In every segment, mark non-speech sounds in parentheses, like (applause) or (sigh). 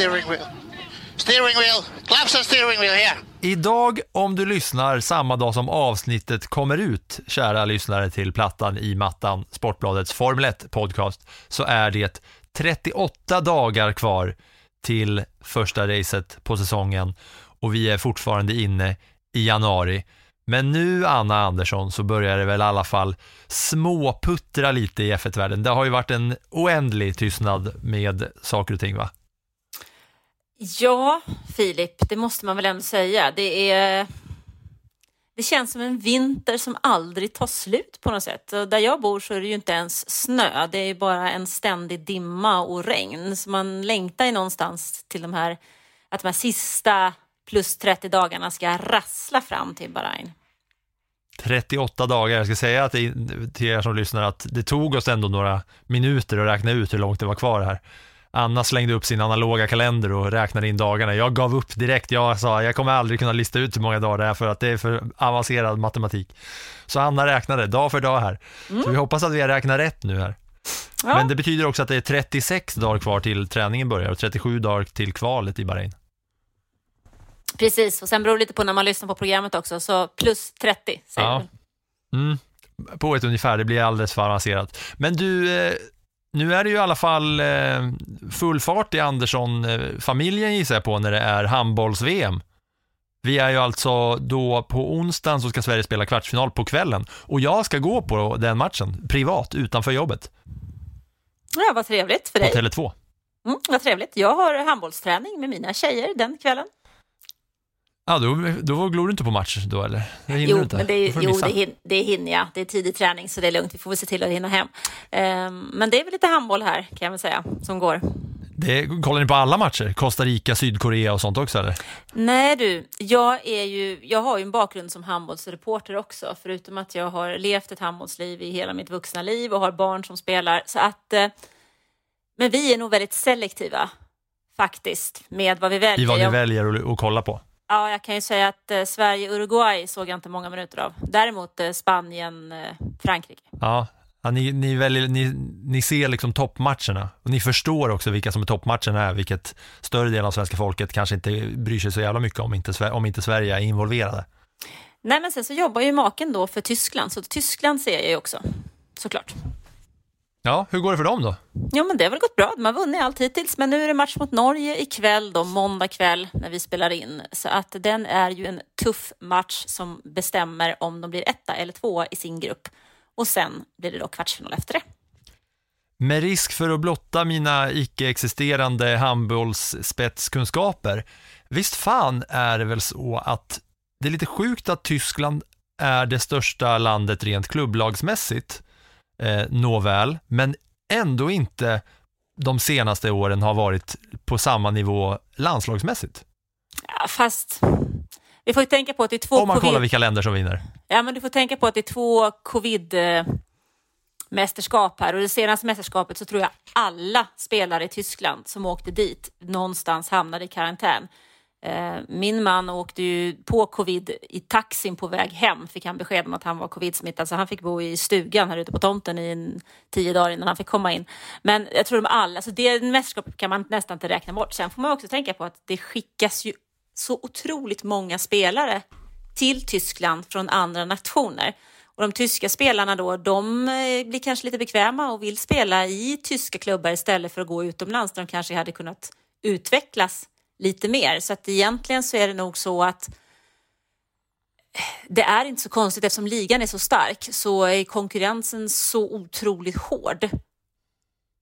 Steering wheel. Steering wheel, claps on steering wheel here. Idag, om du lyssnar samma dag som avsnittet kommer ut, kära lyssnare till Plattan i mattan, Sportbladets Formel 1 podcast, så är det 38 dagar kvar till första racet på säsongen och vi är fortfarande inne i januari. Men nu, Anna Andersson, så börjar det väl i alla fall småputtra lite i F1-världen. Det har ju varit en oändlig tystnad med saker och ting, va? Ja, Filip, det måste man väl ändå säga. Det, är, det känns som en vinter som aldrig tar slut på något sätt. Och där jag bor så är det ju inte ens snö, det är bara en ständig dimma och regn. Så man längtar ju någonstans till de här, att de här sista plus 30 dagarna ska rassla fram till Bahrain. 38 dagar. Jag ska säga att det, till er som lyssnar att det tog oss ändå några minuter att räkna ut hur långt det var kvar här. Anna slängde upp sin analoga kalender och räknade in dagarna. Jag gav upp direkt. Jag sa jag kommer aldrig kunna lista ut hur många dagar det är för att det är för avancerad matematik. Så Anna räknade dag för dag här. Så vi hoppas att vi har räknat rätt nu här. Ja. Men det betyder också att det är 36 dagar kvar till träningen börjar och 37 dagar till kvalet i Bahrain. Precis, och sen beror det lite på när man lyssnar på programmet också, så plus 30 säger Ja. Mm, på ett ungefär, det blir alldeles för avancerat. Men du, eh, nu är det ju i alla fall eh, full fart i Andersson-familjen gissar jag på när det är handbolls-VM. Vi är ju alltså då på onsdagen så ska Sverige spela kvartsfinal på kvällen och jag ska gå på den matchen privat utanför jobbet Ja, vad trevligt för på dig. Tele2. Mm, vad trevligt. Jag har handbollsträning med mina tjejer den kvällen. Ja, då, då glor du inte på match då eller? Det hinner Jo, du inte. men det, är, jo det, hin, det hinner jag. Det är tidig träning så det är lugnt. Vi får väl se till att hinna hem. Ehm, men det är väl lite handboll här kan jag väl säga som går. Det, kollar ni på alla matcher? Costa Rica, Sydkorea och sånt också eller? Nej du, jag, är ju, jag har ju en bakgrund som handbollsreporter också. Förutom att jag har levt ett handbollsliv i hela mitt vuxna liv och har barn som spelar. Så att, eh, men vi är nog väldigt selektiva faktiskt med vad vi väljer. I vad ni väljer att kolla på. Ja, jag kan ju säga att eh, Sverige-Uruguay såg jag inte många minuter av. Däremot eh, Spanien-Frankrike. Ja, ja ni, ni, väljer, ni, ni ser liksom toppmatcherna och ni förstår också vilka som är toppmatcherna är, vilket större delen av svenska folket kanske inte bryr sig så jävla mycket om inte, om inte Sverige är involverade. Nej, men sen så jobbar ju maken då för Tyskland, så Tyskland ser jag ju också. Såklart. Ja, hur går det för dem då? Ja, men det har väl gått bra. De har vunnit allt hittills, men nu är det match mot Norge ikväll, då, måndag kväll, när vi spelar in. Så att den är ju en tuff match som bestämmer om de blir etta eller tvåa i sin grupp. Och sen blir det då kvartsfinal efter det. Med risk för att blotta mina icke-existerande handbollsspetskunskaper, visst fan är det väl så att det är lite sjukt att Tyskland är det största landet rent klubblagsmässigt, eh, nåväl, men ändå inte de senaste åren har varit på samma nivå landslagsmässigt. Ja, fast vi får tänka på att det är två Om man covid... kollar vilka länder som vinner. Ja, men du får tänka på att det är två covid-mästerskap här och det senaste mästerskapet så tror jag alla spelare i Tyskland som åkte dit någonstans hamnade i karantän. Eh, min man åkte ju på covid i taxin på väg hem, fick han besked om att han var covid-smittad, så han fick bo i stugan här ute på tomten i en, tio dagar innan han fick komma in. Men jag tror de alla, alltså det mästerskapet kan man nästan inte räkna bort. Sen får man också tänka på att det skickas ju så otroligt många spelare till Tyskland från andra nationer. Och de tyska spelarna då, de eh, blir kanske lite bekväma och vill spela i tyska klubbar istället för att gå utomlands där de kanske hade kunnat utvecklas lite mer. Så att egentligen så är det nog så att det är inte så konstigt eftersom ligan är så stark så är konkurrensen så otroligt hård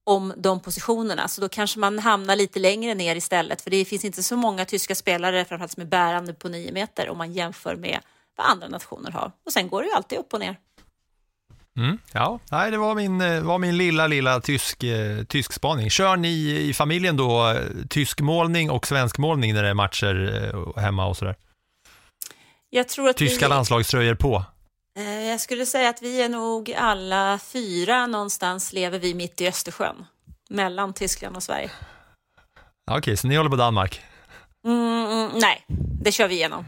om de positionerna. Så då kanske man hamnar lite längre ner istället. För det finns inte så många tyska spelare, framförallt som är bärande på nio meter om man jämför med vad andra nationer har. Och sen går det ju alltid upp och ner. Mm, ja, nej, det var min, eh, var min lilla, lilla tysk, eh, tysk spaning. Kör ni i familjen då eh, tyskmålning och svenskmålning när det är matcher eh, hemma och sådär? Jag tror att Tyska vi, landslagströjor på? eh, jag skulle säga att vi är nog alla fyra någonstans lever vi mitt i Östersjön. Mellan Tyskland och Sverige. Ja, Okej, så ni håller på Danmark? Mm, mm, nej, det kör vi igenom.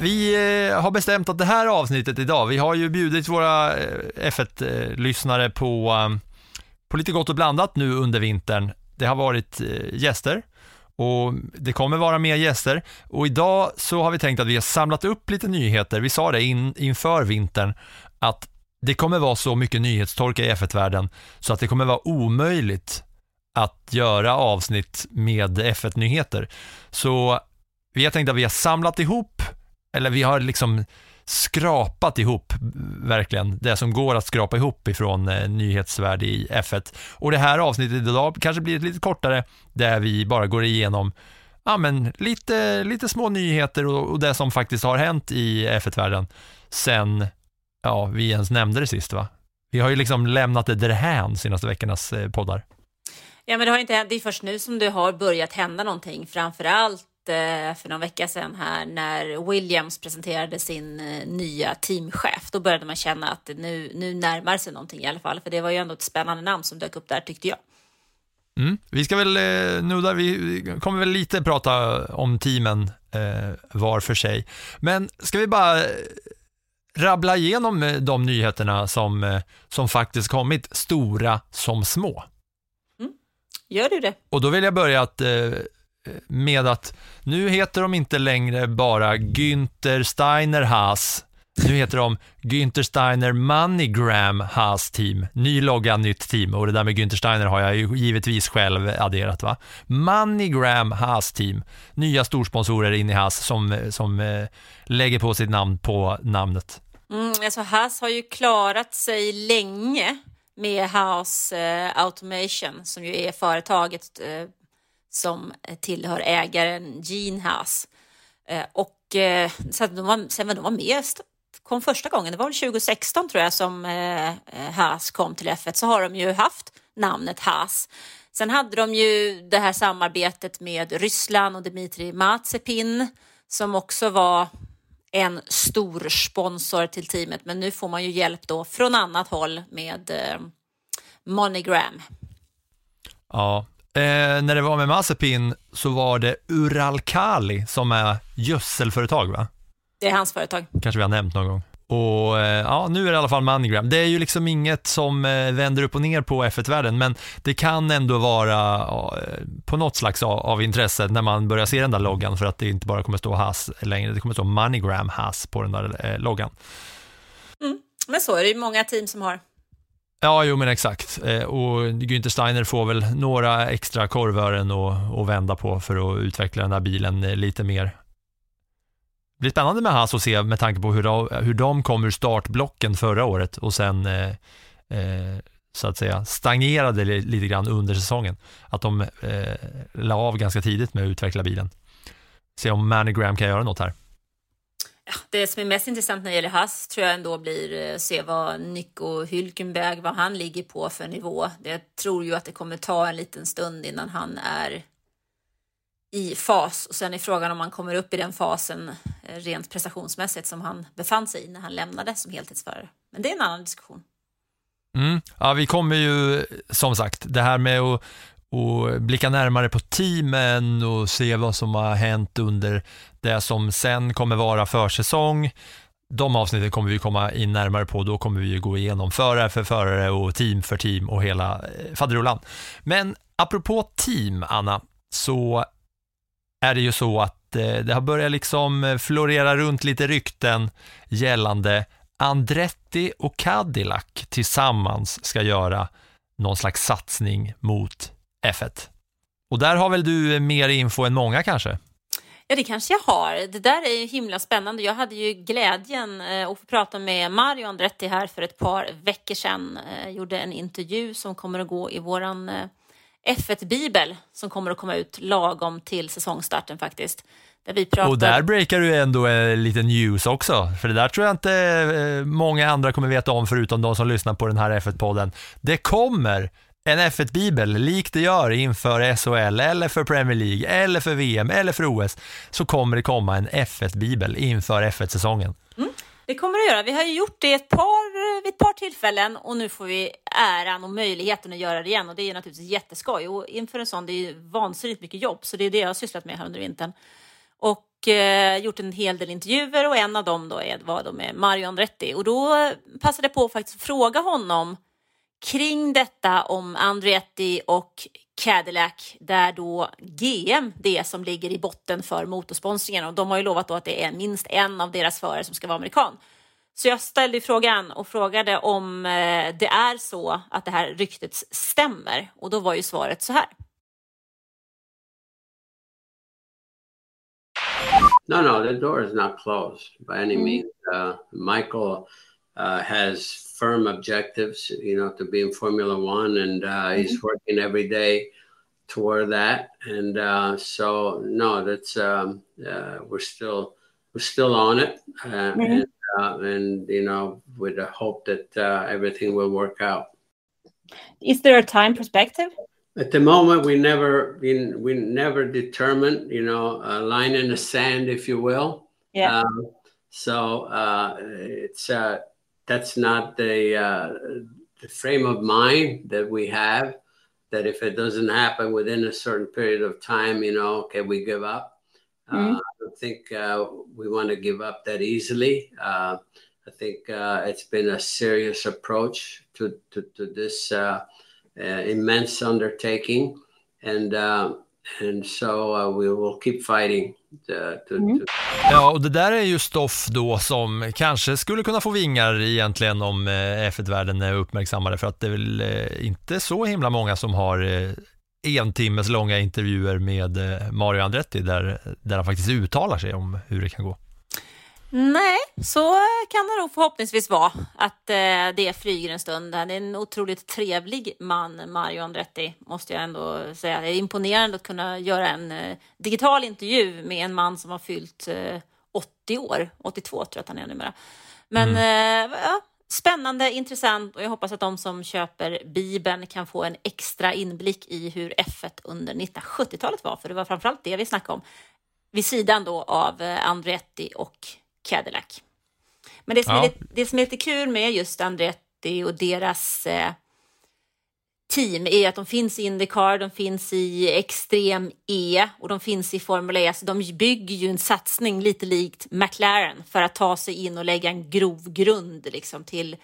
Vi eh, har bestämt att det här avsnittet idag, vi har ju bjudit våra eh, F1-lyssnare eh, på, på lite gott och blandat nu under vintern. Det har varit gäster och det kommer vara mer gäster och idag så har vi tänkt att vi har samlat upp lite nyheter. Vi sa det in, inför vintern att det kommer vara så mycket nyhetstorka i F1-världen så att det kommer vara omöjligt att göra avsnitt med F1-nyheter. Så vi har tänkt att vi har samlat ihop, eller vi har liksom skrapat ihop verkligen det som går att skrapa ihop ifrån eh, nyhetsvärde i F1. Och det här avsnittet idag kanske blir lite kortare där vi bara går igenom ja, men lite, lite små nyheter och, och det som faktiskt har hänt i F1-världen sen ja, vi ens nämnde det sist va? Vi har ju liksom lämnat det därhän senaste veckornas eh, poddar. Ja, men det har inte hänt. Det är först nu som det har börjat hända någonting. Framför allt eh, för någon vecka sedan här när Williams presenterade sin eh, nya teamchef. Då började man känna att nu, nu närmar sig någonting i alla fall. För det var ju ändå ett spännande namn som dök upp där tyckte jag. Mm. Vi ska väl eh, nudda, vi kommer väl lite prata om teamen eh, var för sig. Men ska vi bara rabbla igenom de nyheterna som, som faktiskt kommit, stora som små. Gör du det? Och då vill jag börja att, eh, med att nu heter de inte längre bara Günther Steiner Haas. Nu heter de Günther Steiner Moneygram Haas Team. Ny logga, nytt team. Och det där med Günther Steiner har jag ju givetvis själv adderat. va? Moneygram Haas Team. Nya storsponsorer in i Haas som, som eh, lägger på sitt namn på namnet. Mm, alltså Haas har ju klarat sig länge med Haas eh, Automation som ju är företaget eh, som eh, tillhör ägaren Gene Haas. Eh, och eh, så att de var, sen var de var med kom första gången, det var väl 2016 tror jag som Haas kom till F1 så har de ju haft namnet Haas. Sen hade de ju det här samarbetet med Ryssland och Dmitrij Mazepin som också var en stor sponsor till teamet men nu får man ju hjälp då från annat håll med eh, Monogram. Ja, eh, när det var med Mazepin så var det Uralkali som är gödselföretag va? Det är hans företag. Kanske vi har nämnt någon gång. Och eh, ja, nu är det i alla fall Moneygram. Det är ju liksom inget som eh, vänder upp och ner på F1-världen, men det kan ändå vara eh, på något slags av, av intresse när man börjar se den där loggan, för att det inte bara kommer stå Haas längre, det kommer stå Moneygram Haas på den där eh, loggan. Men så är det ju många team som har. Ja, jo men exakt. Eh, och Günther Steiner får väl några extra korvören att, vända på för att utveckla den här bilen eh, lite mer. Det blir spännande med Haas att se med tanke på hur de, hur de kom ur startblocken förra året och sen eh, eh så att säga stagnerade lite grann under säsongen. Att de eh, la av ganska tidigt med att utveckla bilen. Se om Manigram kan göra något här. Det som är mest intressant när det gäller Haas tror jag ändå blir att se vad Nico Hülkenberg, vad han ligger på för nivå. Jag tror ju att det kommer ta en liten stund innan han är i fas och sen är frågan om han kommer upp i den fasen eh, rent prestationsmässigt som han befann sig i när han lämnade som heltidsförare. Men det är en annan diskussion. Mm. Ja, vi kommer ju, som sagt, det här med att, och blicka närmare på teamen och se vad som har hänt under det som sen kommer vara försäsong. De avsnitten kommer vi komma in närmare på, då kommer vi ju gå igenom förare för förare och team för team och hela eh, faderullan. Men apropå team, Anna, så är det ju så att eh, det har börjat liksom eh, florera runt lite rykten gällande Andretti och Cadillac tillsammans ska göra någon slags satsning mot F1. Och där har väl du mer info än många kanske? Ja, det kanske jag har. Det där är ju himla spännande. Jag hade ju glädjen eh, att få prata med Mario Andretti här för ett par veckor sedan. Jag gjorde en intervju som kommer att gå i våran eh, F1-bibel som kommer att komma ut lagom till säsongstarten faktiskt. Där pratar... Och där breakar du ändå en liten news också, för det där tror jag inte eh, många andra kommer veta om förutom de som lyssnar på den här F1-podden. Det kommer en F1-bibel, likt det gör inför SHL eller för Premier League eller för VM eller för OS, så kommer det komma en F1-bibel inför F1-säsongen. Mm, det kommer det göra. Vi har ju gjort det ett par, vid ett par tillfällen och nu får vi äran och möjligheten att göra det igen och det är naturligtvis jätteskoj och inför en sån, det är ju vansinnigt mycket jobb så det är det jag har sysslat med här under vintern och eh, gjort en hel del intervjuer och en av dem då är, var då med Mario Andretti och då passade jag på att faktiskt fråga honom kring detta om Andretti och Cadillac där då GM det som ligger i botten för motorsponsringen och de har ju lovat då att det är minst en av deras förare som ska vara amerikan. Så jag ställde frågan och frågade om eh, det är så att det här ryktet stämmer och då var ju svaret så här. No, no, the door is not closed by any Mm. means. Uh, Michael uh, has firm objectives, you know, to be in Formula One, and uh, he's working every day toward that. And uh, so, no, that's um, uh, we're still we're still on it, uh, and uh, and you know, with the hope that uh, everything will work out. Is there a time perspective? At the moment, we never we, we never determine, you know, a line in the sand, if you will. Yeah. Um, so uh, it's uh, that's not the uh, the frame of mind that we have. That if it doesn't happen within a certain period of time, you know, can we give up? Uh, I don't think uh, we want to give up that easily. Uh, I think uh, it's been a serious approach to to, to this uh, uh, immense undertaking, and uh, and so uh, we will keep fighting. To, to, to Ja, och det där är ju stoff då som kanske skulle kunna få vingar egentligen om eh, F1-världen är uppmärksammade för att det är väl eh, inte så himla många som har eh, en timmes långa intervjuer med eh, Mario Andretti där, där han faktiskt uttalar sig om hur det kan gå. Nej, så kan det nog förhoppningsvis vara att eh, det flyger en stund. Han är en otroligt trevlig man, Mario Andretti, måste jag ändå säga. Det är imponerande att kunna göra en eh, digital intervju med en man som har fyllt eh, 80 år, 82 tror jag att han är numera. Men eh, ja, spännande, intressant och jag hoppas att de som köper Bibeln kan få en extra inblick i hur F1 under 1970-talet var, för det var framförallt det vi snackade om vid sidan då av eh, Andretti och Cadillac. Men det som, Ja. är, lite, det som är lite kul med just Andretti och deras eh, team är att de finns i Indycar, de finns i Extrem E och de finns i Formel E. Så de bygger ju en satsning lite likt McLaren för att ta sig in och lägga en grov grund liksom, till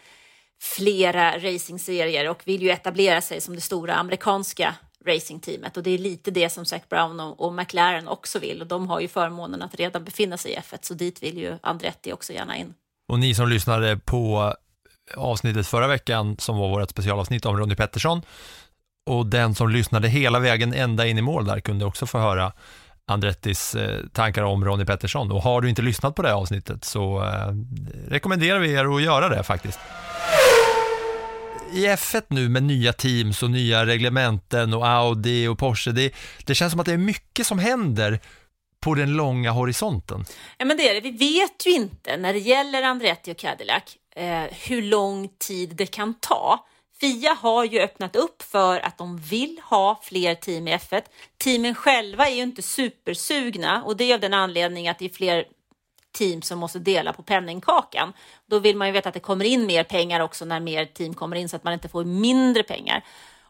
flera racingserier och vill ju etablera sig som det stora amerikanska racingteamet och det är lite det som Zac Brown och, och McLaren också vill och de har ju förmånen att redan befinna sig i F1 så dit vill ju Andretti också gärna in. Och ni som lyssnade på avsnittet förra veckan som var vårt specialavsnitt om Ronny Pettersson och den som lyssnade hela vägen ända in i mål där kunde också få höra Andrettis eh, tankar om Ronny Pettersson och har du inte lyssnat på det här avsnittet så eh, rekommenderar vi er att göra det faktiskt. I F1 nu med nya teams och nya reglementen och Audi och Porsche, det, det känns som att det är mycket som händer på den långa horisonten. Ja, men det är det. Vi vet ju inte när det gäller Andretti och Cadillac eh, hur lång tid det kan ta. Fia har ju öppnat upp för att de vill ha fler team i F1. Teamen själva är ju inte supersugna och det är av den anledningen att det är fler team som måste dela på penningkakan. Då vill man ju veta att det kommer in mer pengar också när mer team kommer in så att man inte får mindre pengar.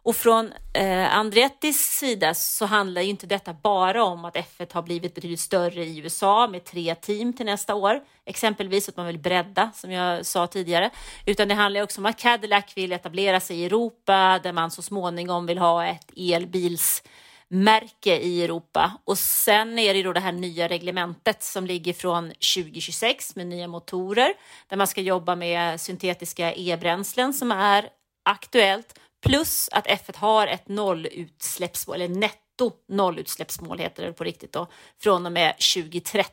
Och från eh, Andrettis sida så handlar ju inte detta bara om att F1 har blivit betydligt större i USA med tre team till nästa år, exempelvis att man vill bredda som jag sa tidigare, utan det handlar också om att Cadillac vill etablera sig i Europa där man så småningom vill ha ett elbils märke i Europa. Och sen är det då det här nya reglementet som ligger från 2026 med nya motorer där man ska jobba med syntetiska e-bränslen som är aktuellt. Plus att F1 har ett nollutsläppsmål, eller netto nollutsläppsmål heter det på riktigt då, från och med 2030.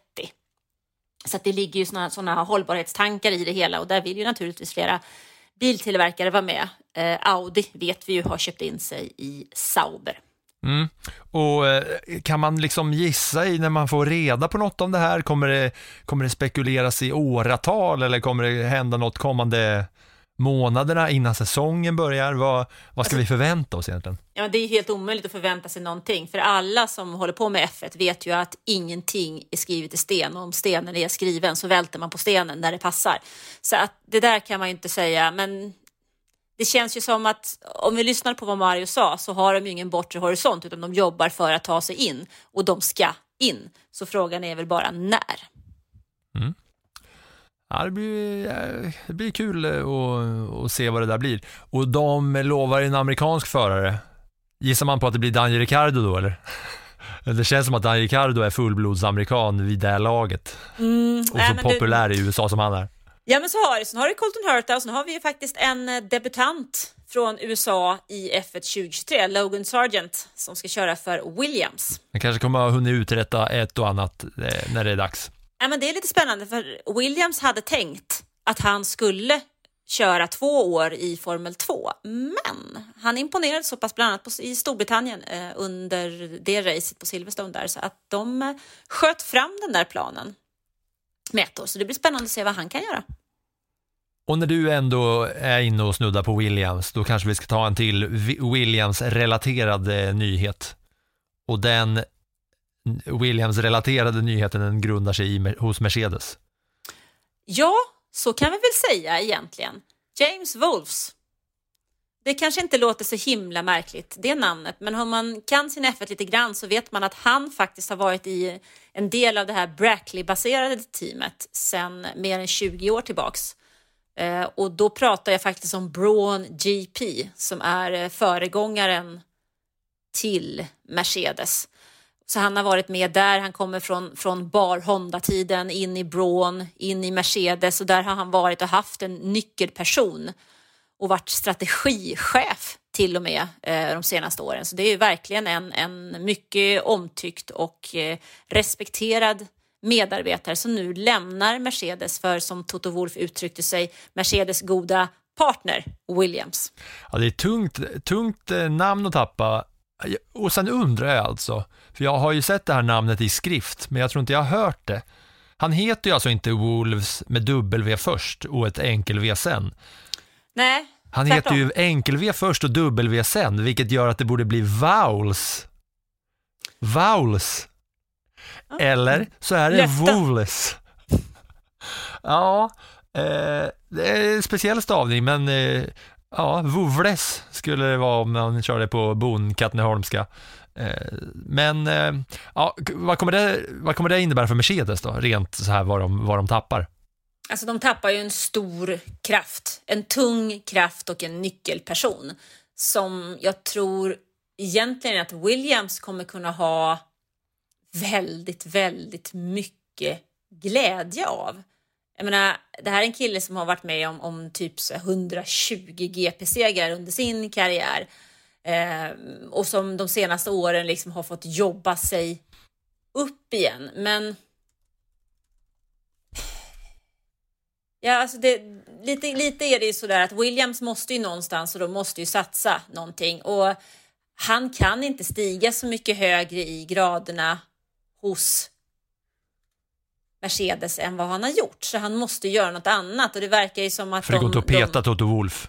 Så att det ligger ju sådana såna hållbarhetstankar i det hela och där vill ju naturligtvis flera biltillverkare vara med. eh, Audi vet vi ju har köpt in sig i Sauber. Mm. Och eh, kan man liksom gissa i när man får reda på något om det här? Kommer det, kommer det spekuleras i åratal eller kommer det hända något kommande månaderna innan säsongen börjar? Vad, vad ska vi förvänta oss egentligen? Ja, det är helt omöjligt att förvänta sig någonting för alla som håller på med F1 vet ju att ingenting är skrivet i sten och om stenen är skriven så välter man på stenen när det passar. Så att det där kan man ju inte säga, men det känns ju som att om vi lyssnar på vad Mario sa så har de ju ingen bortre horisont utan de jobbar för att ta sig in och de ska in. Så frågan är väl bara när. Ja, det, blir, eh, det blir kul eh, att, att se vad det där blir. Och de lovar en amerikansk förare. Gissar man på att det blir Daniel Ricciardo då eller? (laughs) Det känns som att Daniel Ricciardo är fullblodsamerikan vid det här laget. Mm, Och nej, så det- populär i USA som han är. Ja men så har det. Sen har du Colton Herta och sen har vi ju faktiskt en eh, debutant från USA i F1 2023, Logan Sargent, som ska köra för Williams. Han kanske kommer ha hunnit uträtta ett och annat eh, när det är dags. Ja, men det är lite spännande för Williams hade tänkt att han skulle köra två år i Formel 2, men han imponerade så pass bland annat på, i Storbritannien eh, under det racet på Silverstone där så att de eh, sköt fram den där planen år. Så det blir spännande att se vad han kan göra. Och när du ändå är inne och snuddar på Williams, då kanske vi ska ta en till Williams-relaterad eh, nyhet. Och den Williams-relaterade nyheten den grundar sig i, hos Mercedes. Ja, så kan vi väl säga egentligen. James Wolves. Det kanske inte låter så himla märkligt, det namnet, men om man kan sin F1 lite grann så vet man att han faktiskt har varit i en del av det här Brackley-baserade teamet sedan mer än 20 år tillbaks. Eh, och då pratar jag faktiskt om Braun GP som är eh, föregångaren till Mercedes. Så han har varit med där, han kommer från, från bar Honda-tiden in i Braun, in i Mercedes och där har han varit och haft en nyckelperson och varit strategichef till och med eh, de senaste åren. Så det är ju verkligen en, en mycket omtyckt och eh, respekterad medarbetare som nu lämnar Mercedes för, som Toto Wolff uttryckte sig, Mercedes goda partner Williams. Ja, det är tungt, tungt eh, namn att tappa. Och sen undrar jag alltså, för jag har ju sett det här namnet i skrift, men jag tror inte jag har hört det. Han heter ju alltså inte Wolves med W först och ett enkel-V sen. Nej, Han tvärtom. heter ju enkel-V först och W sen, vilket gör att det borde bli Vowls. Vowls. Eller så är det. Wolves. (laughs) Ja, eh, det är en speciell stavning, men eh, ja, Vovles skulle det vara om man körde på Bon, Katrineholmska. Eh, men eh, ja, vad, kommer det, vad kommer det innebära för Mercedes då, rent så här vad de, vad de tappar? Alltså de tappar ju en stor kraft, en tung kraft och en nyckelperson som jag tror egentligen att Williams kommer kunna ha väldigt, väldigt mycket glädje av. Jag menar, det här är en kille som har varit med om, om typ 120 GP-segrar under sin karriär eh, och som de senaste åren liksom har fått jobba sig upp igen. Men Ja, alltså det, lite, lite är det ju sådär att Williams måste ju någonstans och de måste ju satsa någonting och han kan inte stiga så mycket högre i graderna hos Mercedes än vad han har gjort så han måste göra något annat och det verkar ju som att För det går inte att peta de, Toto Wolf.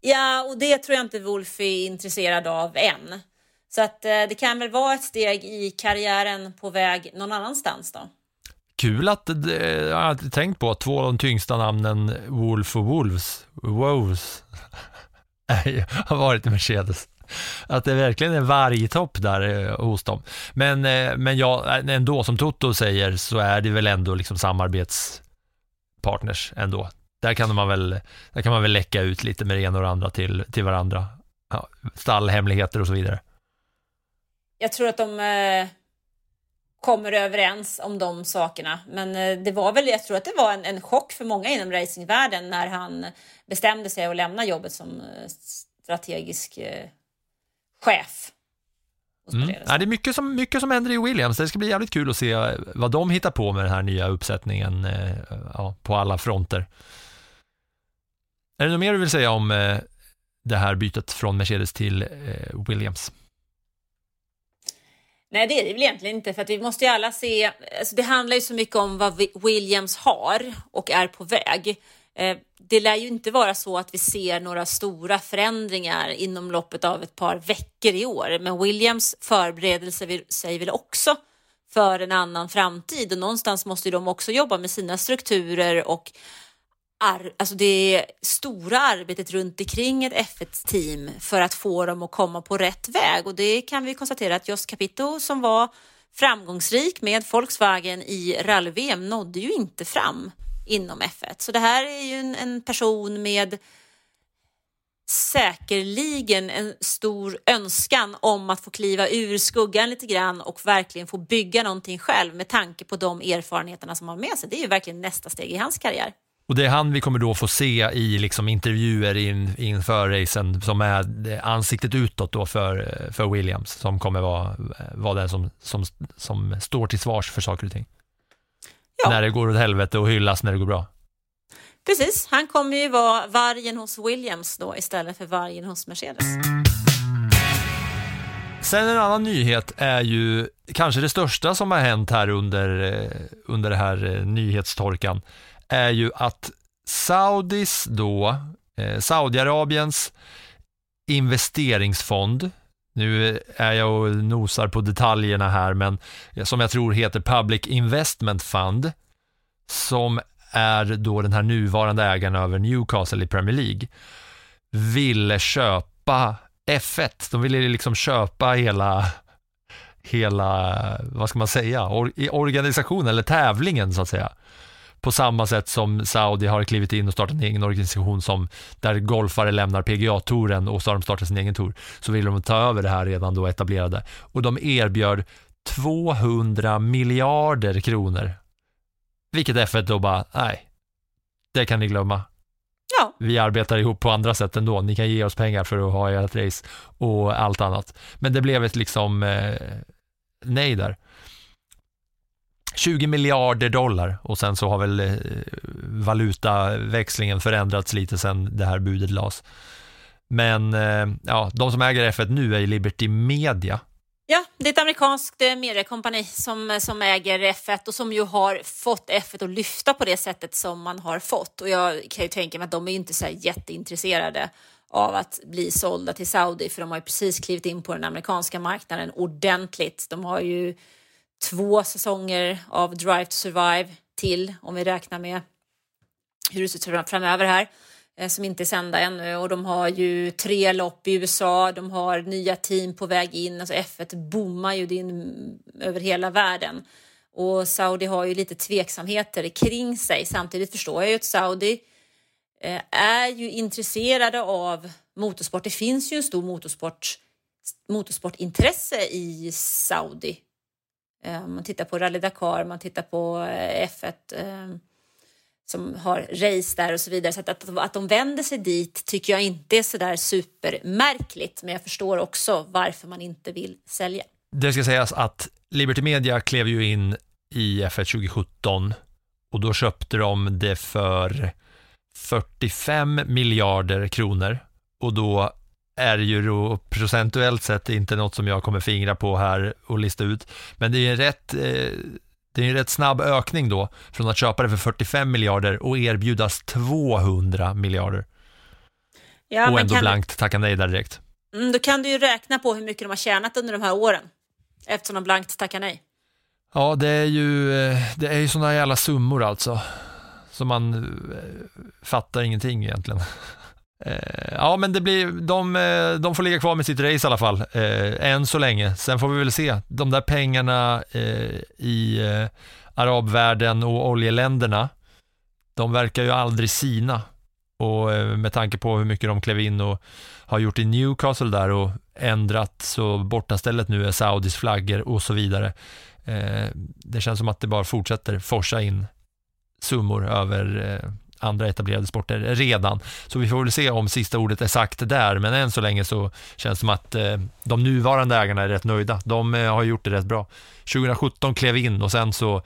Ja, och det tror jag inte Wolf är intresserad av än. Så att eh, det kan väl vara ett steg i karriären på väg någon annanstans då. Kul att, det- jag har inte tänkt på att två av de tyngsta namnen, Wolf och Wolves, Wolves, (laughs) har varit i Mercedes. Att det verkligen är vargtopp där eh, hos dem. Men, eh, men ja, ändå, som Toto säger, så är det väl ändå liksom samarbetspartners ändå. Där kan man väl, där kan man väl läcka ut lite med det ena och det andra till, till varandra. Ja, stallhemligheter och så vidare. Jag tror att de kommer överens om de sakerna. Men eh, det var väl, jag tror att det var en, en chock för många inom racingvärlden när han bestämde sig att lämna jobbet som eh, strategisk eh, chef. Mm. Ja, det är mycket som, mycket som händer i Williams. Det ska bli jävligt kul att se vad de hittar på med den här nya uppsättningen ja, på alla fronter. Är det något mer du vill säga om det här bytet från Mercedes till Williams? Nej, det är det väl egentligen inte, för att vi måste ju alla se... Alltså det handlar ju så mycket om vad Williams har och är på väg. Eh, Det lär ju inte vara så att vi ser några stora förändringar inom loppet av ett par veckor i år, men Williams förbereder sig- väl också för en annan framtid och någonstans måste ju de också jobba med sina strukturer och ar- alltså det stora arbetet runt omkring ett F1-team för att få dem att komma på rätt väg. Och det kan vi konstatera att Jos Capito som var framgångsrik med Volkswagen i rally-VM nådde ju inte fram inom F1. Så det här är ju en, en person med säkerligen en stor önskan om att få kliva ur skuggan lite grann och verkligen få bygga någonting själv med tanke på de erfarenheterna som han har med sig. Det är ju verkligen nästa steg i hans karriär. Och det är han vi kommer då få se i liksom intervjuer in, inför racen som är ansiktet utåt då för, för Williams som kommer vara, vara den som, som, som står till svars för saker och ting. Ja. När det går åt helvete och hyllas när det går bra. Precis, han kommer ju vara vargen hos Williams då istället för vargen hos Mercedes. Sen en annan nyhet är ju kanske det största som har hänt här under, eh, under det här eh, nyhetstorkan är ju att Saudis då, eh, Saudiarabiens investeringsfond, nu är jag och nosar på detaljerna här, men eh, som jag tror heter Public Investment Fund, som är då den här nuvarande ägaren över Newcastle i Premier League, ville köpa F1. De ville liksom köpa hela, hela vad ska man säga, or, organisationen eller tävlingen så att säga. På samma sätt som Saudi har klivit in och startat en egen organisation som där golfare lämnar PGA-touren och så har de startat sin egen tour. Så vill de ta över det här redan då etablerade. Och de erbjöd 200 miljarder kronor. Vilket F1 då bara, nej, det kan ni glömma Ja, vi arbetar ihop på andra sätt ändå. Ni kan ge oss pengar för att ha ert race och allt annat. Men det blev ett liksom eh, nej där. 20 miljarder dollar och sen så har väl eh, valutaväxlingen förändrats lite sen det här budet lades. Men eh, ja, de som äger F1 nu är Liberty Media. Ja, det är ett amerikanskt eh, mediekompani som, som äger F1 och som ju har fått F1 att lyfta på det sättet som man har fått. Och jag kan ju tänka mig att de är inte så här jätteintresserade av att bli sålda till Saudi för de har ju precis klivit in på den amerikanska marknaden ordentligt. De har ju två säsonger av Drive to Survive till om vi räknar med hur det ser ut framöver här eh, som inte är sända ännu och de har ju tre lopp i USA, de har nya team på väg in, alltså F1 bommar ju in över hela världen och Saudi har ju lite tveksamheter kring sig. Samtidigt förstår jag ju att Saudi eh, är ju intresserade av motorsport. Det finns ju en stor motorsport, motorsportintresse i Saudi. Eh, man tittar på Rally Dakar, man tittar på eh, F1 eh, som har race där och så vidare. Så att, att, att de vänder sig dit tycker jag inte är sådär supermärkligt. Men jag förstår också varför man inte vill sälja. Det ska sägas att Liberty Media klev ju in i F1 2017 och då köpte de det för 45 miljarder kronor och då är ju då procentuellt sett inte något som jag kommer fingra på här och lista ut. Men det är en rätt, eh, det är en rätt snabb ökning då från att köpa det för 45 miljarder och erbjudas 200 miljarder Ja, och ändå kan, blankt tacka nej där direkt. mm, då kan du ju räkna på hur mycket de har tjänat under de här åren. Eftersom de blankt tackar nej. Ja, det är ju, eh, det är ju sådana jävla summor alltså. Så man eh, fattar ingenting egentligen. (laughs) Eh, ja, men det blir, de, eh, de får ligga kvar med sitt race i alla fall, eh, än så länge. Sen får vi väl se. De där pengarna i arabvärlden och oljeländerna, de verkar ju aldrig sina. Och med tanke på hur mycket de klev in och har gjort i Newcastle där och ändrat så bortastället nu är Saudis flaggor och så vidare. Det känns som att det bara fortsätter forsa in summor över andra etablerade sporter redan. Så vi får väl se om sista ordet är sagt där, men än så länge så känns det som att eh, de nuvarande ägarna är rätt nöjda. De eh, har gjort det rätt bra. 2017 klev in och sen så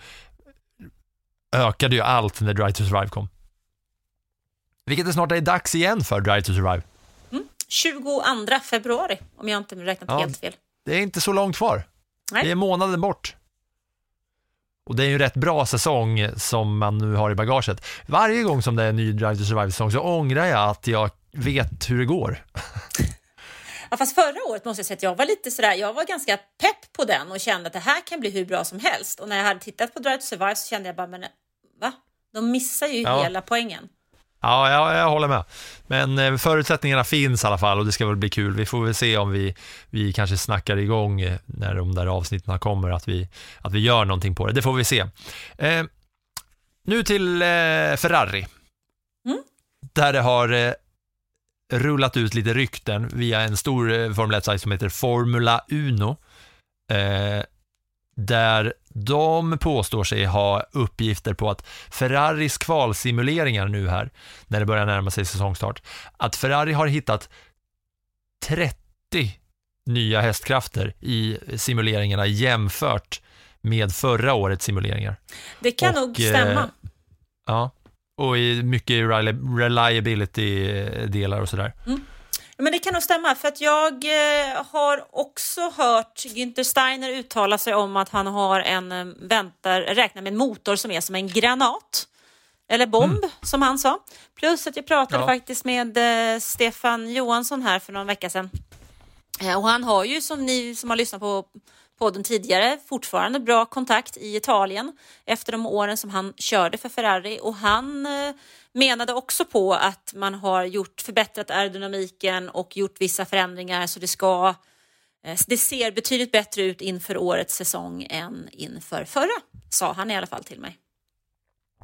ökade ju allt när Drive to Survive kom. Vilket det snart är dags igen för Drive to Survive. 22 februari, om jag inte räknat Ja. helt fel. Det är inte så långt kvar. Nej. Det är månaden bort. Och det är ju en rätt bra säsong som man nu har i bagaget. Varje gång som det är en ny Drive to Survive-säsong så ångrar jag att jag vet hur det går. (laughs) Ja, fast förra året måste jag säga att jag var lite sådär, jag var ganska pepp på den och kände att det här kan bli hur bra som helst. Och när jag hade tittat på Drive to Survive så kände jag bara, men va? De missar ju Ja. hela poängen. Ja, jag, jag håller med. Men eh, förutsättningarna finns i alla fall och det ska väl bli kul. Vi får väl se om vi, vi kanske snackar igång eh, när de där avsnitten kommer, att vi, att vi gör någonting på det. Det får vi se. Eh, nu till eh, Ferrari. Mm. Där det har eh, rullat ut lite rykten via en stor eh, Formel 1-sajt som heter Formula Uno. Eh, där de påstår sig ha uppgifter på att Ferraris kvalsimuleringar nu här, när det börjar närma sig säsongstart, att Ferrari har hittat 30 nya hästkrafter i simuleringarna jämfört med förra årets simuleringar. Det kan Och, nog stämma. eh, Ja, och i mycket reli- reliability-delar och sådär. Men det kan nog stämma för att jag eh, har också hört Günther Steiner uttala sig om att han har en eh, väntar, räknar med en motor som är som en granat. Eller bomb som han sa. Plus att jag pratade Mm. Ja. faktiskt med eh, Stefan Johansson här för någon vecka sedan. Och han har ju som ni som har lyssnat på podden tidigare fortfarande bra kontakt i Italien efter de åren som han körde för Ferrari och han menade också på att man har gjort förbättrat aerodynamiken och gjort vissa förändringar så det ska eh, det ser betydligt bättre ut inför årets säsong än inför förra, sa han i alla fall till mig.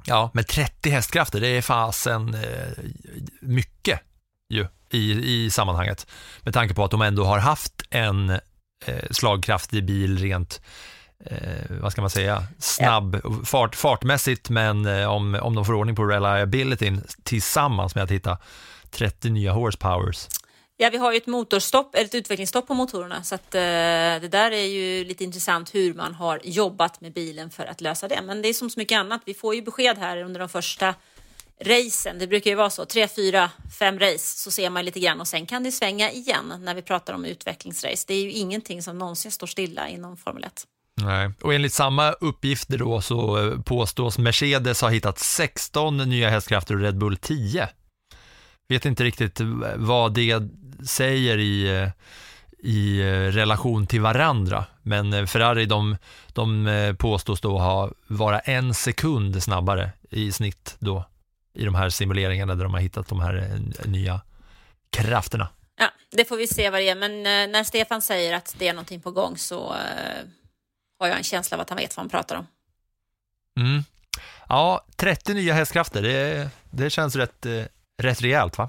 Ja, men 30 hästkrafter, det är fasen eh, mycket ju i, i sammanhanget. Med tanke på att de ändå har haft en eh, slagkraftig bil rent, eh, vad ska man säga, snabb, fart, fartmässigt, men eh, om, om de får ordning på reliabilityn tillsammans med att hitta 30 nya horsepowers. Ja, vi har ju ett motorstopp, eller ett utvecklingsstopp på motorerna så att eh, det där är ju lite intressant hur man har jobbat med bilen för att lösa det. Men det är som så mycket annat. Vi får ju besked här under de första racen. Det brukar ju vara så, tre, fyra, fem race så ser man lite grann och sen kan det svänga igen när vi pratar om utvecklingsrace. Det är ju ingenting som någonsin står stilla inom Formel 1. Nej. Och enligt samma uppgifter då så eh, påstås Mercedes ha hittat 16 nya hästkrafter och Red Bull 10. Vet inte riktigt vad det säger i, eh, i eh, relation till varandra, men eh, Ferrari de, de eh, påstås då ha vara en sekund snabbare i snitt då i de här simuleringarna där de har hittat de här eh, nya krafterna. Ja, det får vi se vad det är. Men eh, när Stefan säger att det är någonting på gång så eh, har jag en känsla av att han vet vad han pratar om. Mm. Ja, 30 nya hästkrafter, det, det känns rätt, eh, rätt rejält va?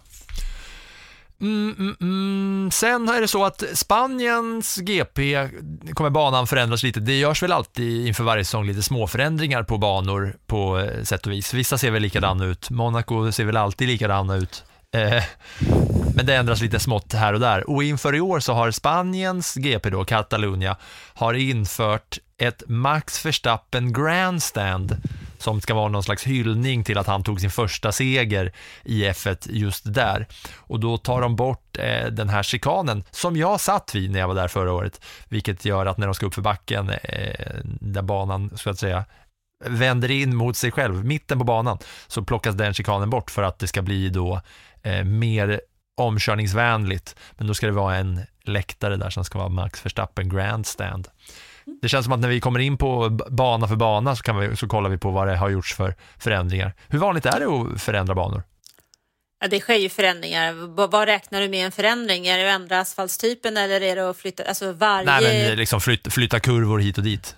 Mm, mm, mm. Sen är det så att Spaniens GP kommer banan förändras lite. Det görs väl alltid inför varje säsong lite små förändringar på banor på eh, sätt och vis. Vissa ser väl likadana ut. Monaco ser väl alltid likadana ut. Eh, men det ändras lite smått här och där. Och inför i år så har Spaniens GP då, Catalunya, har infört ett Max Verstappen Grandstand som ska vara någon slags hyllning till att han tog sin första seger i F1 just där. Och då tar de bort eh, den här chikanen som jag satt vid när jag var där förra året, vilket gör att när de ska upp för backen, eh, där banan så att säga vänder in mot sig själv, mitten på banan, så plockas den chikanen bort för att det ska bli då eh, mer omkörningsvänligt. Men då ska det vara en läktare där som ska vara Max Verstappen Grandstand. Det känns som att när vi kommer in på b- bana för bana så, kan vi, så kollar vi på vad det har gjorts för förändringar. Hur vanligt är det att förändra banor? Ja, det sker ju förändringar. V- vad räknar du med en förändring? Är det att ändra asfaltstypen eller är det att flytta, alltså varje... Nej, men liksom flyt, flytta kurvor hit och dit.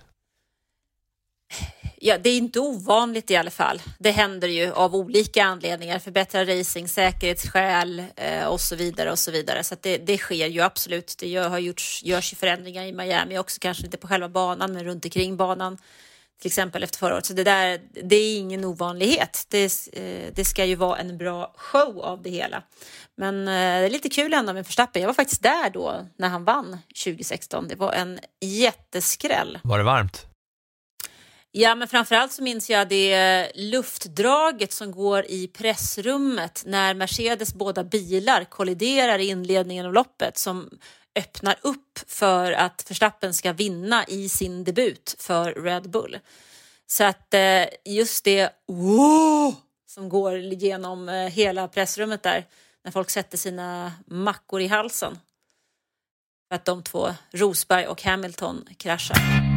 Ja, det är inte ovanligt i alla fall. Det händer ju av olika anledningar. Förbättra racing, säkerhetsskäl eh, och så vidare och så vidare. Så att det, det sker ju absolut. Det gör, har gjorts, görs ju förändringar i Miami också, kanske inte på själva banan men runt omkring banan. Till exempel efter förra året. Så det där, det är ingen ovanlighet. Det, eh, det ska ju vara en bra show av det hela. Men eh, det är lite kul ändå med Verstappen. Jag var faktiskt där då när han vann 2016. Det var en jätteskräll. Var det varmt? Ja, men framförallt så minns jag det eh, luftdraget som går i pressrummet när Mercedes båda bilar kolliderar i inledningen av loppet som öppnar upp för att Verstappen ska vinna i sin debut för Red Bull. Så att eh, just det wow, som går genom eh, hela pressrummet där när folk sätter sina mackor i halsen för att de två, Rosberg och Hamilton, kraschar.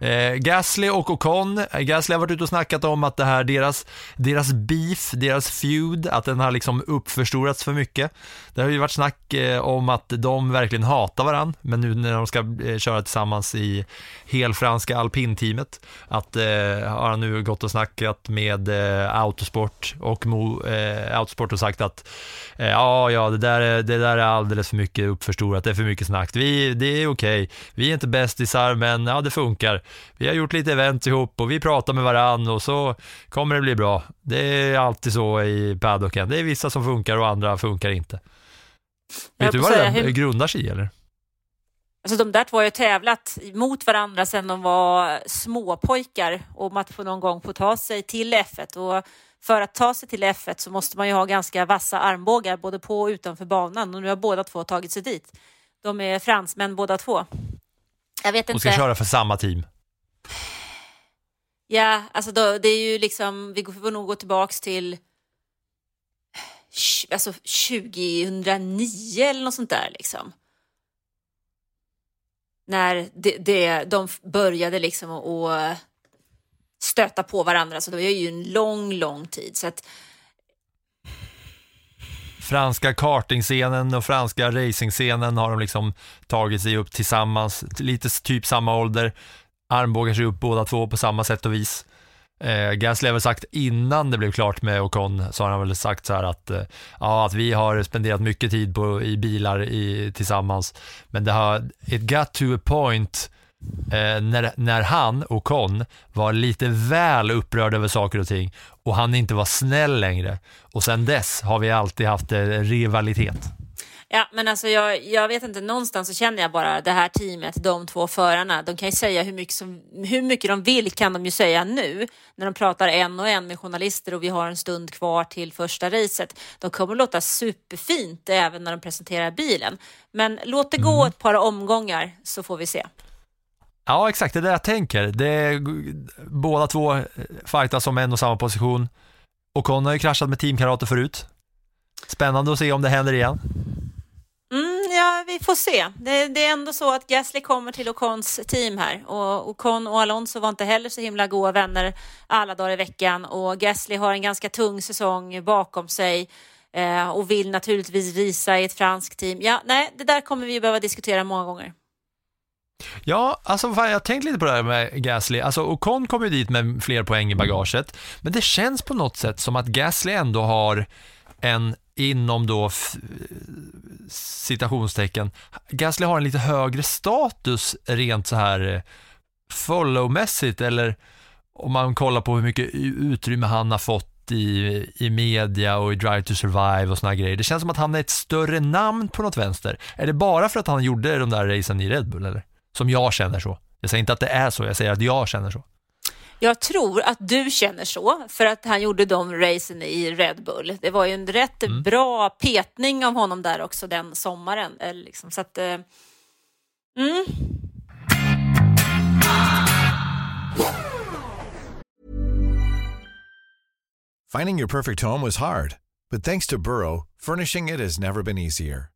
Eh, Gasly och Ocon, eh, Gasly har varit ute och snackat om att det här, deras, deras beef, deras feud, att den har liksom uppförstorats för mycket. Det har ju varit snack eh, om att de verkligen hatar varandra, men nu när de ska eh, köra tillsammans i helfranska alpinteamet, att eh, har han nu gått och snackat med eh, Autosport och Mo, eh, Autosport och sagt att eh, ja, ja, det där, är, det där är alldeles för mycket uppförstorat, det är för mycket snack. Vi, det är okej, okay. vi är inte bästisar, men ja, det funkar vi har gjort lite event ihop och vi pratar med varann och så kommer det bli bra. Det är alltid så i paddocken. Det är vissa som funkar och andra funkar inte. Vet du vad det hur... grundar sig i eller? Alltså de där två har ju tävlat mot varandra sedan de var småpojkar om att få någon gång få ta sig till F1 och för att ta sig till F1 så måste man ju ha ganska vassa armbågar både på och utanför banan och nu har båda två tagit sig dit. De är fransmän båda två. Jag vet inte. Och ska köra för samma team. Ja, alltså då, det är ju liksom, vi får nog gå tillbaks till alltså 2009 eller något sånt där liksom. När det, det, de började liksom att stöta på varandra, så det var ju en lång, lång tid. Så att, franska kartingscenen och franska racingscenen har de liksom tagit sig upp tillsammans, lite typ samma ålder armbågar sig upp båda två på samma sätt och vis. Eh, Gasly har väl sagt innan det blev klart med Ocon så har han väl sagt så här att, eh, ja, att vi har spenderat mycket tid på, i bilar i, tillsammans men det har, it got to a point eh, när, när han, Ocon, var lite väl upprörd över saker och ting och han inte var snäll längre och sen dess har vi alltid haft eh, rivalitet. Ja, men alltså jag, jag vet inte, någonstans så känner jag bara det här teamet, de två förarna, de kan ju säga hur mycket, som, hur mycket de vill kan de ju säga nu när de pratar en och en med journalister och vi har en stund kvar till första racet. De kommer att låta superfint även när de presenterar bilen. Men låt det gå mm. ett par omgångar så får vi se. Ja, exakt, det är det jag tänker. Det är, båda två fightas om en och samma position. Ocon har ju kraschat med teamkamrater förut. Spännande att se om det händer igen. Vi får se. Det, det, är ändå så att Gasly kommer till Ocons team här och Ocon och Alonso var inte heller så himla goda vänner alla dagar i veckan och Gasly har en ganska tung säsong bakom sig eh, och vill naturligtvis visa i ett franskt team. Ja, nej, det där kommer vi behöva diskutera många gånger. Ja, alltså fan, jag har tänkt lite på det här med Gasly. Alltså Ocon kom ju dit med fler poäng i bagaget, men det känns på något sätt som att Gasly ändå har en inom då citationstecken, Gasly har en lite högre status rent så här eh, followmässigt eller om man kollar på hur mycket utrymme han har fått i, i media och i Drive to Survive och såna grejer. Det känns som att han är ett större namn på något vänster. Är det bara för att han gjorde de där racen i Red Bull eller? Som jag känner så. Jag säger inte att det är så, jag säger att jag känner så. Jag tror att du känner så, för att han gjorde de racen i Red Bull. Det var ju en rätt mm. bra petning av honom där också den sommaren. Liksom, så att, eh, mm. Finding your perfect home was hard, but thanks to Burrow, furnishing it has never been easier.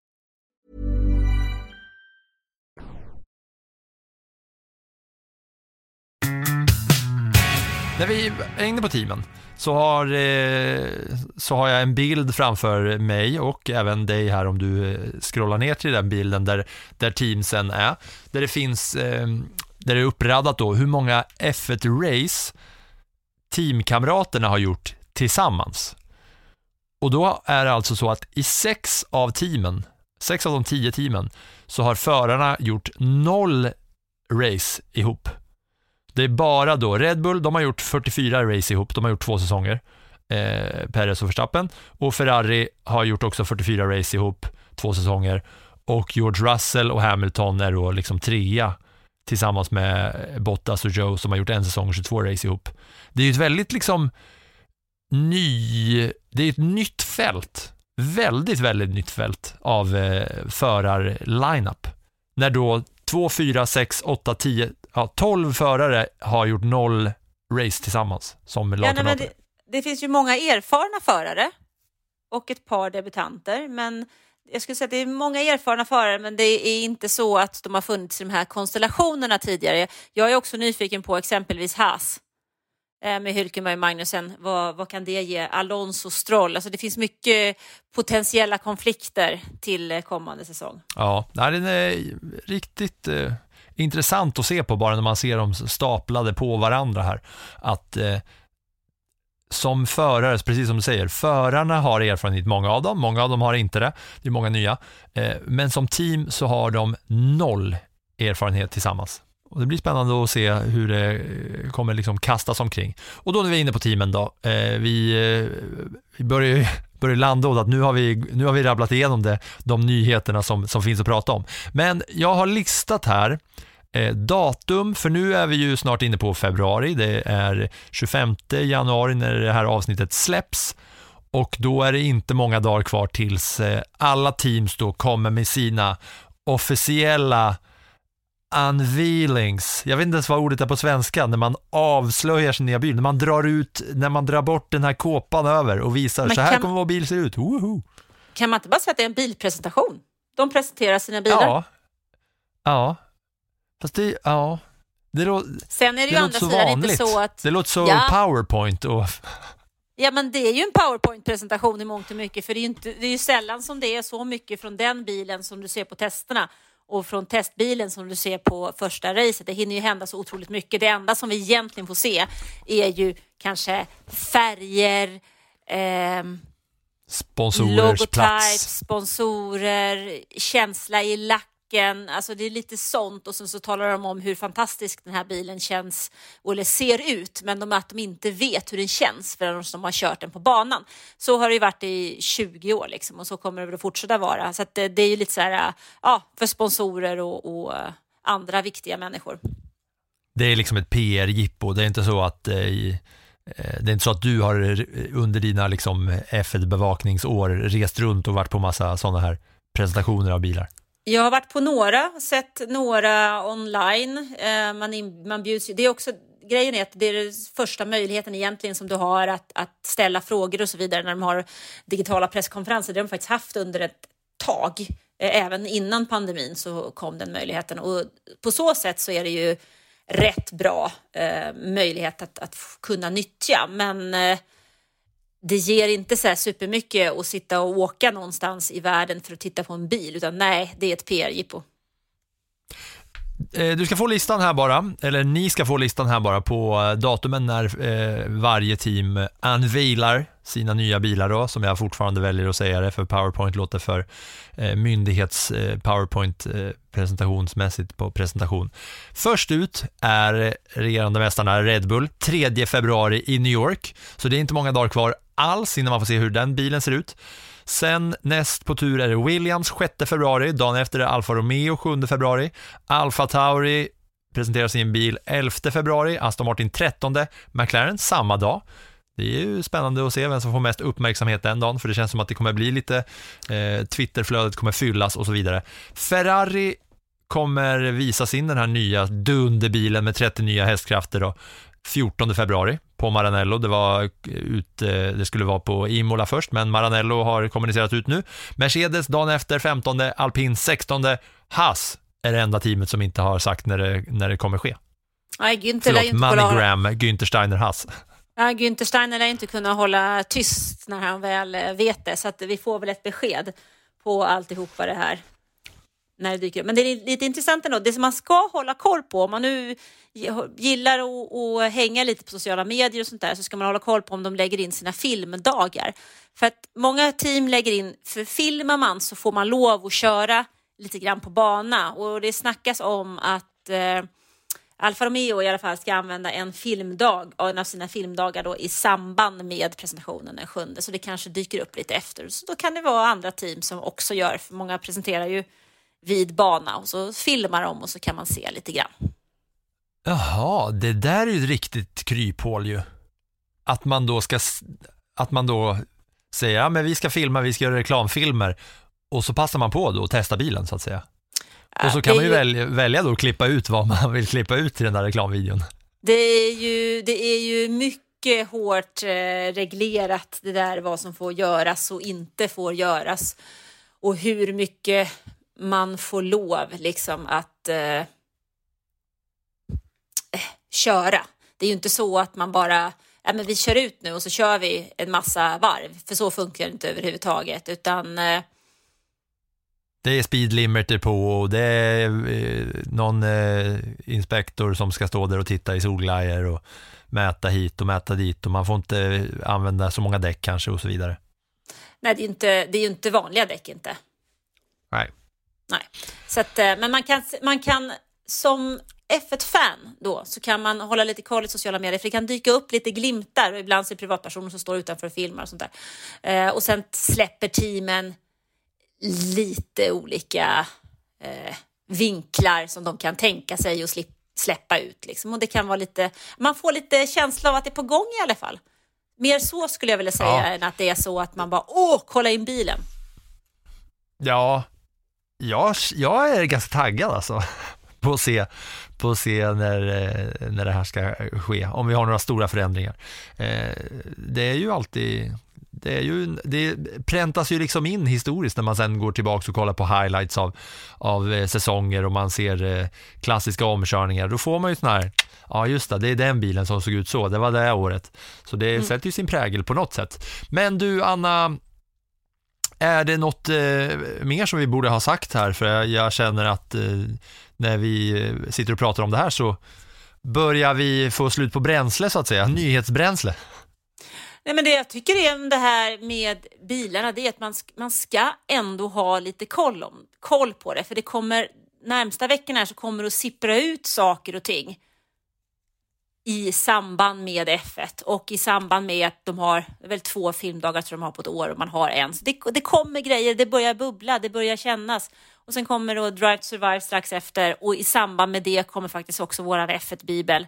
När vi är inne på teamen så har, eh, så har jag en bild framför mig och även dig här om du eh, scrollar ner till den bilden där, där teamsen är. Där det finns, eh, där det är uppraddat då hur många F1-race teamkamraterna har gjort tillsammans. och då är det alltså så att i sex av teamen, sex av de tio teamen, så har förarna gjort noll race ihop. Det är bara då Red Bull, de har gjort 44 race ihop, de har gjort två säsonger, eh, Perez och Verstappen, och Ferrari har gjort också 44 race ihop, två säsonger, och George Russell och Hamilton är då liksom trea tillsammans med Bottas och Joe som har gjort en säsong och 22 race ihop. Det är ju ett väldigt liksom ny, det är ett nytt fält, väldigt, väldigt nytt fält av eh, förar-lineup. När då 2, 4, 6, 8, 10, ja, 12 förare har gjort noll race tillsammans som Ja, nej, det, det finns ju många erfarna förare och ett par debutanter, men jag skulle säga att det är många erfarna förare, men det är inte så att de har funnits i de här konstellationerna tidigare. Jag är också nyfiken på exempelvis Haas eh, med Hülkenberg och Magnussen. Vad, vad kan det ge? Alonso Stroll. Alltså det finns mycket potentiella konflikter till kommande säsong. Ja, den är riktigt eh, intressant att se på bara när man ser dem staplade på varandra här. Att eh, som förare, precis som du säger, förarna har erfarenhet, många av dem, många av dem har inte det, det är många nya, eh, men som team så har de noll erfarenhet tillsammans. Och det blir spännande att se hur det eh, kommer liksom kastas omkring. Och då när vi är inne på teamen då, eh, vi, eh, vi börjar ju (laughs) börjar landa åt att nu har vi, nu har vi rabblat igenom det, de nyheterna som, som finns att prata om. Men jag har listat här eh, datum, för nu är vi ju snart inne på februari, det är 25 januari när det här avsnittet släpps och då är det inte många dagar kvar tills eh, alla teams då kommer med sina officiella unveilings, jag vet inte ens vad ordet är på svenska, när man avslöjar sin nya bil, när man drar ut, när man drar bort den här kåpan över och visar, Men så här kan- kommer vår bil se ut, Woho! Kan man inte bara säga att det är en bilpresentation? De presenterar sina bilar. Ja, ja, fast det, ja, det, lå, Sen är det, det ju andra så sidan vanligt, inte så att... det låter så Ja. powerpoint och Ja, men det är ju en powerpoint-presentation i mångt och mycket, för det är, inte, det är ju sällan som det är så mycket från den bilen som du ser på testerna och från testbilen som du ser på första racet. Det hinner ju hända så otroligt mycket. Det enda som vi egentligen får se är ju kanske färger, ehm, sponsorers plats. sponsorer, känsla i lacken. Alltså det är lite sånt och sen så talar de om hur fantastisk den här bilen känns eller ser ut, men de, att de inte vet hur den känns förrän de har kört den på banan. Så har det ju varit i 20 år liksom och så kommer det väl att fortsätta vara. Så att det, det är ju lite så här, eh, ja, för sponsorer och, och eh, andra viktiga människor. Det är liksom ett PR-jippo, det är inte så att eh, det är inte så att du har under dina liksom F1-bevakningsår rest runt och varit på massa sådana här presentationer av bilar. Jag har varit på några, sett några online. Eh, man, in, man bjuds, det är också, grejen är att det är den första möjligheten egentligen som du har att, att ställa frågor och så vidare när de har digitala presskonferenser. Det har de faktiskt haft under ett tag. Eh, även innan pandemin så kom den möjligheten och på så sätt så är det ju rätt bra eh, möjlighet att, att kunna nyttja. Men eh, det ger inte så här supermycket att sitta och åka någonstans i världen för att titta på en bil, utan nej, det är ett PR-jippo. Eh, du ska få listan här bara, eller ni ska få listan här bara på eh, datumen när eh, varje team unveilar sina nya bilar då, som jag fortfarande väljer att säga det, för PowerPoint låter för myndighets-PowerPoint presentationsmässigt på presentation. Först ut är regerande mästarna Red Bull, 3 februari i New York, så det är inte många dagar kvar alls innan man får se hur den bilen ser ut. Sen näst på tur är det Williams 6 februari, dagen efter är det Alfa Romeo 7 februari, Alfa Tauri presenterar sin bil 11 februari, Aston Martin 13, McLaren samma dag. Det är ju spännande att se vem som får mest uppmärksamhet den dagen, för det känns som att det kommer bli lite, eh, Twitterflödet kommer fyllas och så vidare. Ferrari kommer visa sin den här nya dunderbilen med 30 nya hästkrafter då, 14 februari på Maranello. Det, var ut, eh, det skulle vara på Imola först, men Maranello har kommunicerat ut nu. Mercedes dagen efter 15, Alpin 16, Haas är det enda teamet som inte har sagt när det, när det kommer ske. Nej, Günther Förlåt, inte Moneygram, Günther Steiner Haas. ja, Günther Steiner lär inte kunna hålla tyst när han väl eh, vet det, så att vi får väl ett besked på alltihopa det här när det dyker upp. Men det är lite intressant ändå. Det som man ska hålla koll på, om man nu gillar att, att hänga lite på sociala medier och sånt där, så ska man hålla koll på om de lägger in sina filmdagar. För att många team lägger in, för filmar man så får man lov att köra lite grann på bana och det snackas om att eh, Alfa Romeo i alla fall ska använda en filmdag, en av sina filmdagar då i samband med presentationen den sjunde, så det kanske dyker upp lite efter. Så då kan det vara andra team som också gör, för många presenterar ju vid bana och så filmar de och så kan man se lite grann. Jaha, det där är ju ett riktigt kryphål ju. Att man då ska, att man då säger, ja men vi ska filma, vi ska göra reklamfilmer och så passar man på då och testa bilen så att säga. Och så kan man ju välja, välja då att klippa ut vad man vill klippa ut i den där reklamvideon. Det är ju, det är ju mycket hårt eh, reglerat det där vad som får göras och inte får göras. Och hur mycket man får lov liksom att eh, köra. Det är ju inte så att man bara, ja men vi kör ut nu och så kör vi en massa varv, för så funkar det inte överhuvudtaget, utan eh, det är speed limiter på och det är eh, någon eh, inspektor som ska stå där och titta i solglajjor och mäta hit och mäta dit och man får inte använda så många däck kanske och så vidare. Nej, det är, inte, det är ju inte vanliga däck inte. Nej. Nej, så att, men man kan, man kan som F1-fan då så kan man hålla lite koll i sociala medier för det kan dyka upp lite glimtar och ibland så är det privatpersoner som står utanför och filmar och sånt där. Eh, och sen släpper teamen lite olika eh, vinklar som de kan tänka sig att släppa ut. Liksom. Och det kan vara lite, man får lite känsla av att det är på gång i alla fall. Mer så skulle jag vilja säga ja. än att det är så att man bara, åh, kolla in bilen. Ja, jag, jag är ganska taggad alltså på att se, på att se när, eh, när det här ska ske, om vi har några stora förändringar. Eh, det är ju alltid det, är ju, det präntas ju liksom in historiskt när man sen går tillbaka och kollar på highlights av, av eh, säsonger och man ser klassiska omkörningar. Då får man ju sån här, ja just det, det är den bilen som såg ut så, det var det året. Så det mm. sätter ju sin prägel på något sätt. Men du Anna, är det något eh, mer som vi borde ha sagt här? För jag, jag känner att eh, när vi eh, sitter och pratar om det här så börjar vi få slut på bränsle så att säga, nyhetsbränsle. Nej, men det jag tycker är det här med bilarna, det är att man, man ska ändå ha lite koll, om, koll på det, för det kommer närmsta veckorna så kommer det att sippra ut saker och ting i samband med F1 och i samband med att de har väl två filmdagar tror de har på ett år och man har en. Så det, det kommer grejer, det börjar bubbla, det börjar kännas. Och sen kommer då Drive to Survive strax efter och i samband med det kommer faktiskt också våran F1-bibel.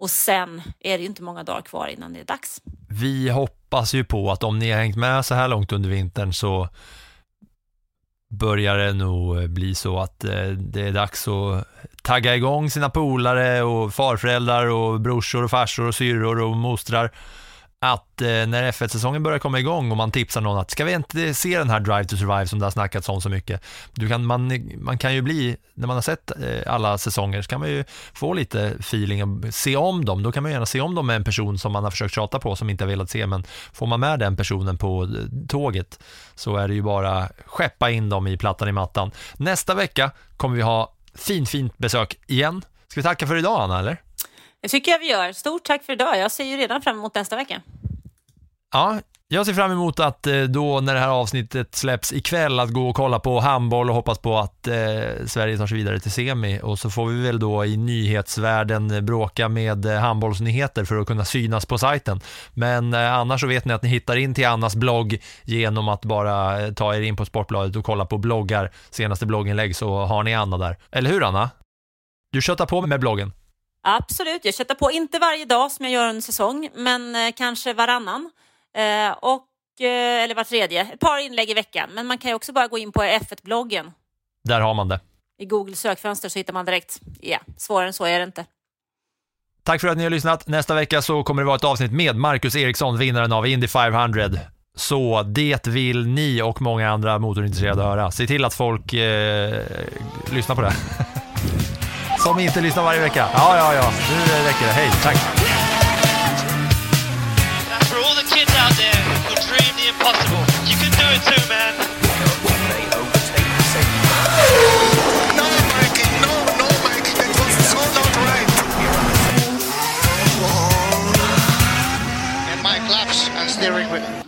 Och sen är det ju inte många dagar kvar innan det är dags. Vi hoppas ju på att om ni har hängt med så här långt under vintern så börjar det nog bli så att eh, det är dags att tagga igång sina polare och farföräldrar och brorsor och farsor och syrror och mostrar att eh, när F1-säsongen börjar komma igång och man tipsar någon att ska vi inte se den här Drive to Survive som det har snackats om så mycket. Du kan, man, man kan ju bli, när man har sett eh, alla säsonger så kan man ju få lite feeling och se om dem. Då kan man gärna se om dem med en person som man har försökt tjata på som inte har velat se men får man med den personen på eh, tåget så är det ju bara skeppa in dem i plattan i mattan. Nästa vecka kommer vi ha fint, fint besök igen. Ska vi tacka för idag Anna eller? Det tycker jag vi gör. Stort tack för idag. Jag ser ju redan fram emot nästa vecka. Ja, jag ser fram emot att eh, då när det här avsnittet släpps ikväll att gå och kolla på handboll och hoppas på att eh, Sverige tar sig vidare till semi och så får vi väl då i nyhetsvärlden bråka med eh, handbollsnyheter för att kunna synas på sajten. Men eh, annars så vet ni att ni hittar in till Annas blogg genom att bara eh, ta er in på Sportbladet och kolla på bloggar, senaste blogginlägg så har ni Anna där. Eller hur Anna? Du köttar på med bloggen. Absolut, jag köttar på, inte varje dag som jag gör en säsong, men eh, kanske varannan. Eh, och, eh, eller var tredje, ett par inlägg i veckan. Men man kan ju också bara gå in på F1-bloggen. Där har man det. I Google sökfönster så hittar man direkt. Ja, svårare än så är det inte. Tack för att ni har lyssnat. Nästa vecka så kommer det vara ett avsnitt med Marcus Eriksson, vinnaren av Indy 500. Så det vill ni och många andra motorintresserade höra. Se till att folk eh, lyssnar på det. (laughs) Som inte lyssnar varje vecka. Ja, ja, ja. Nu räcker det. Hej, tack. Steering wheel.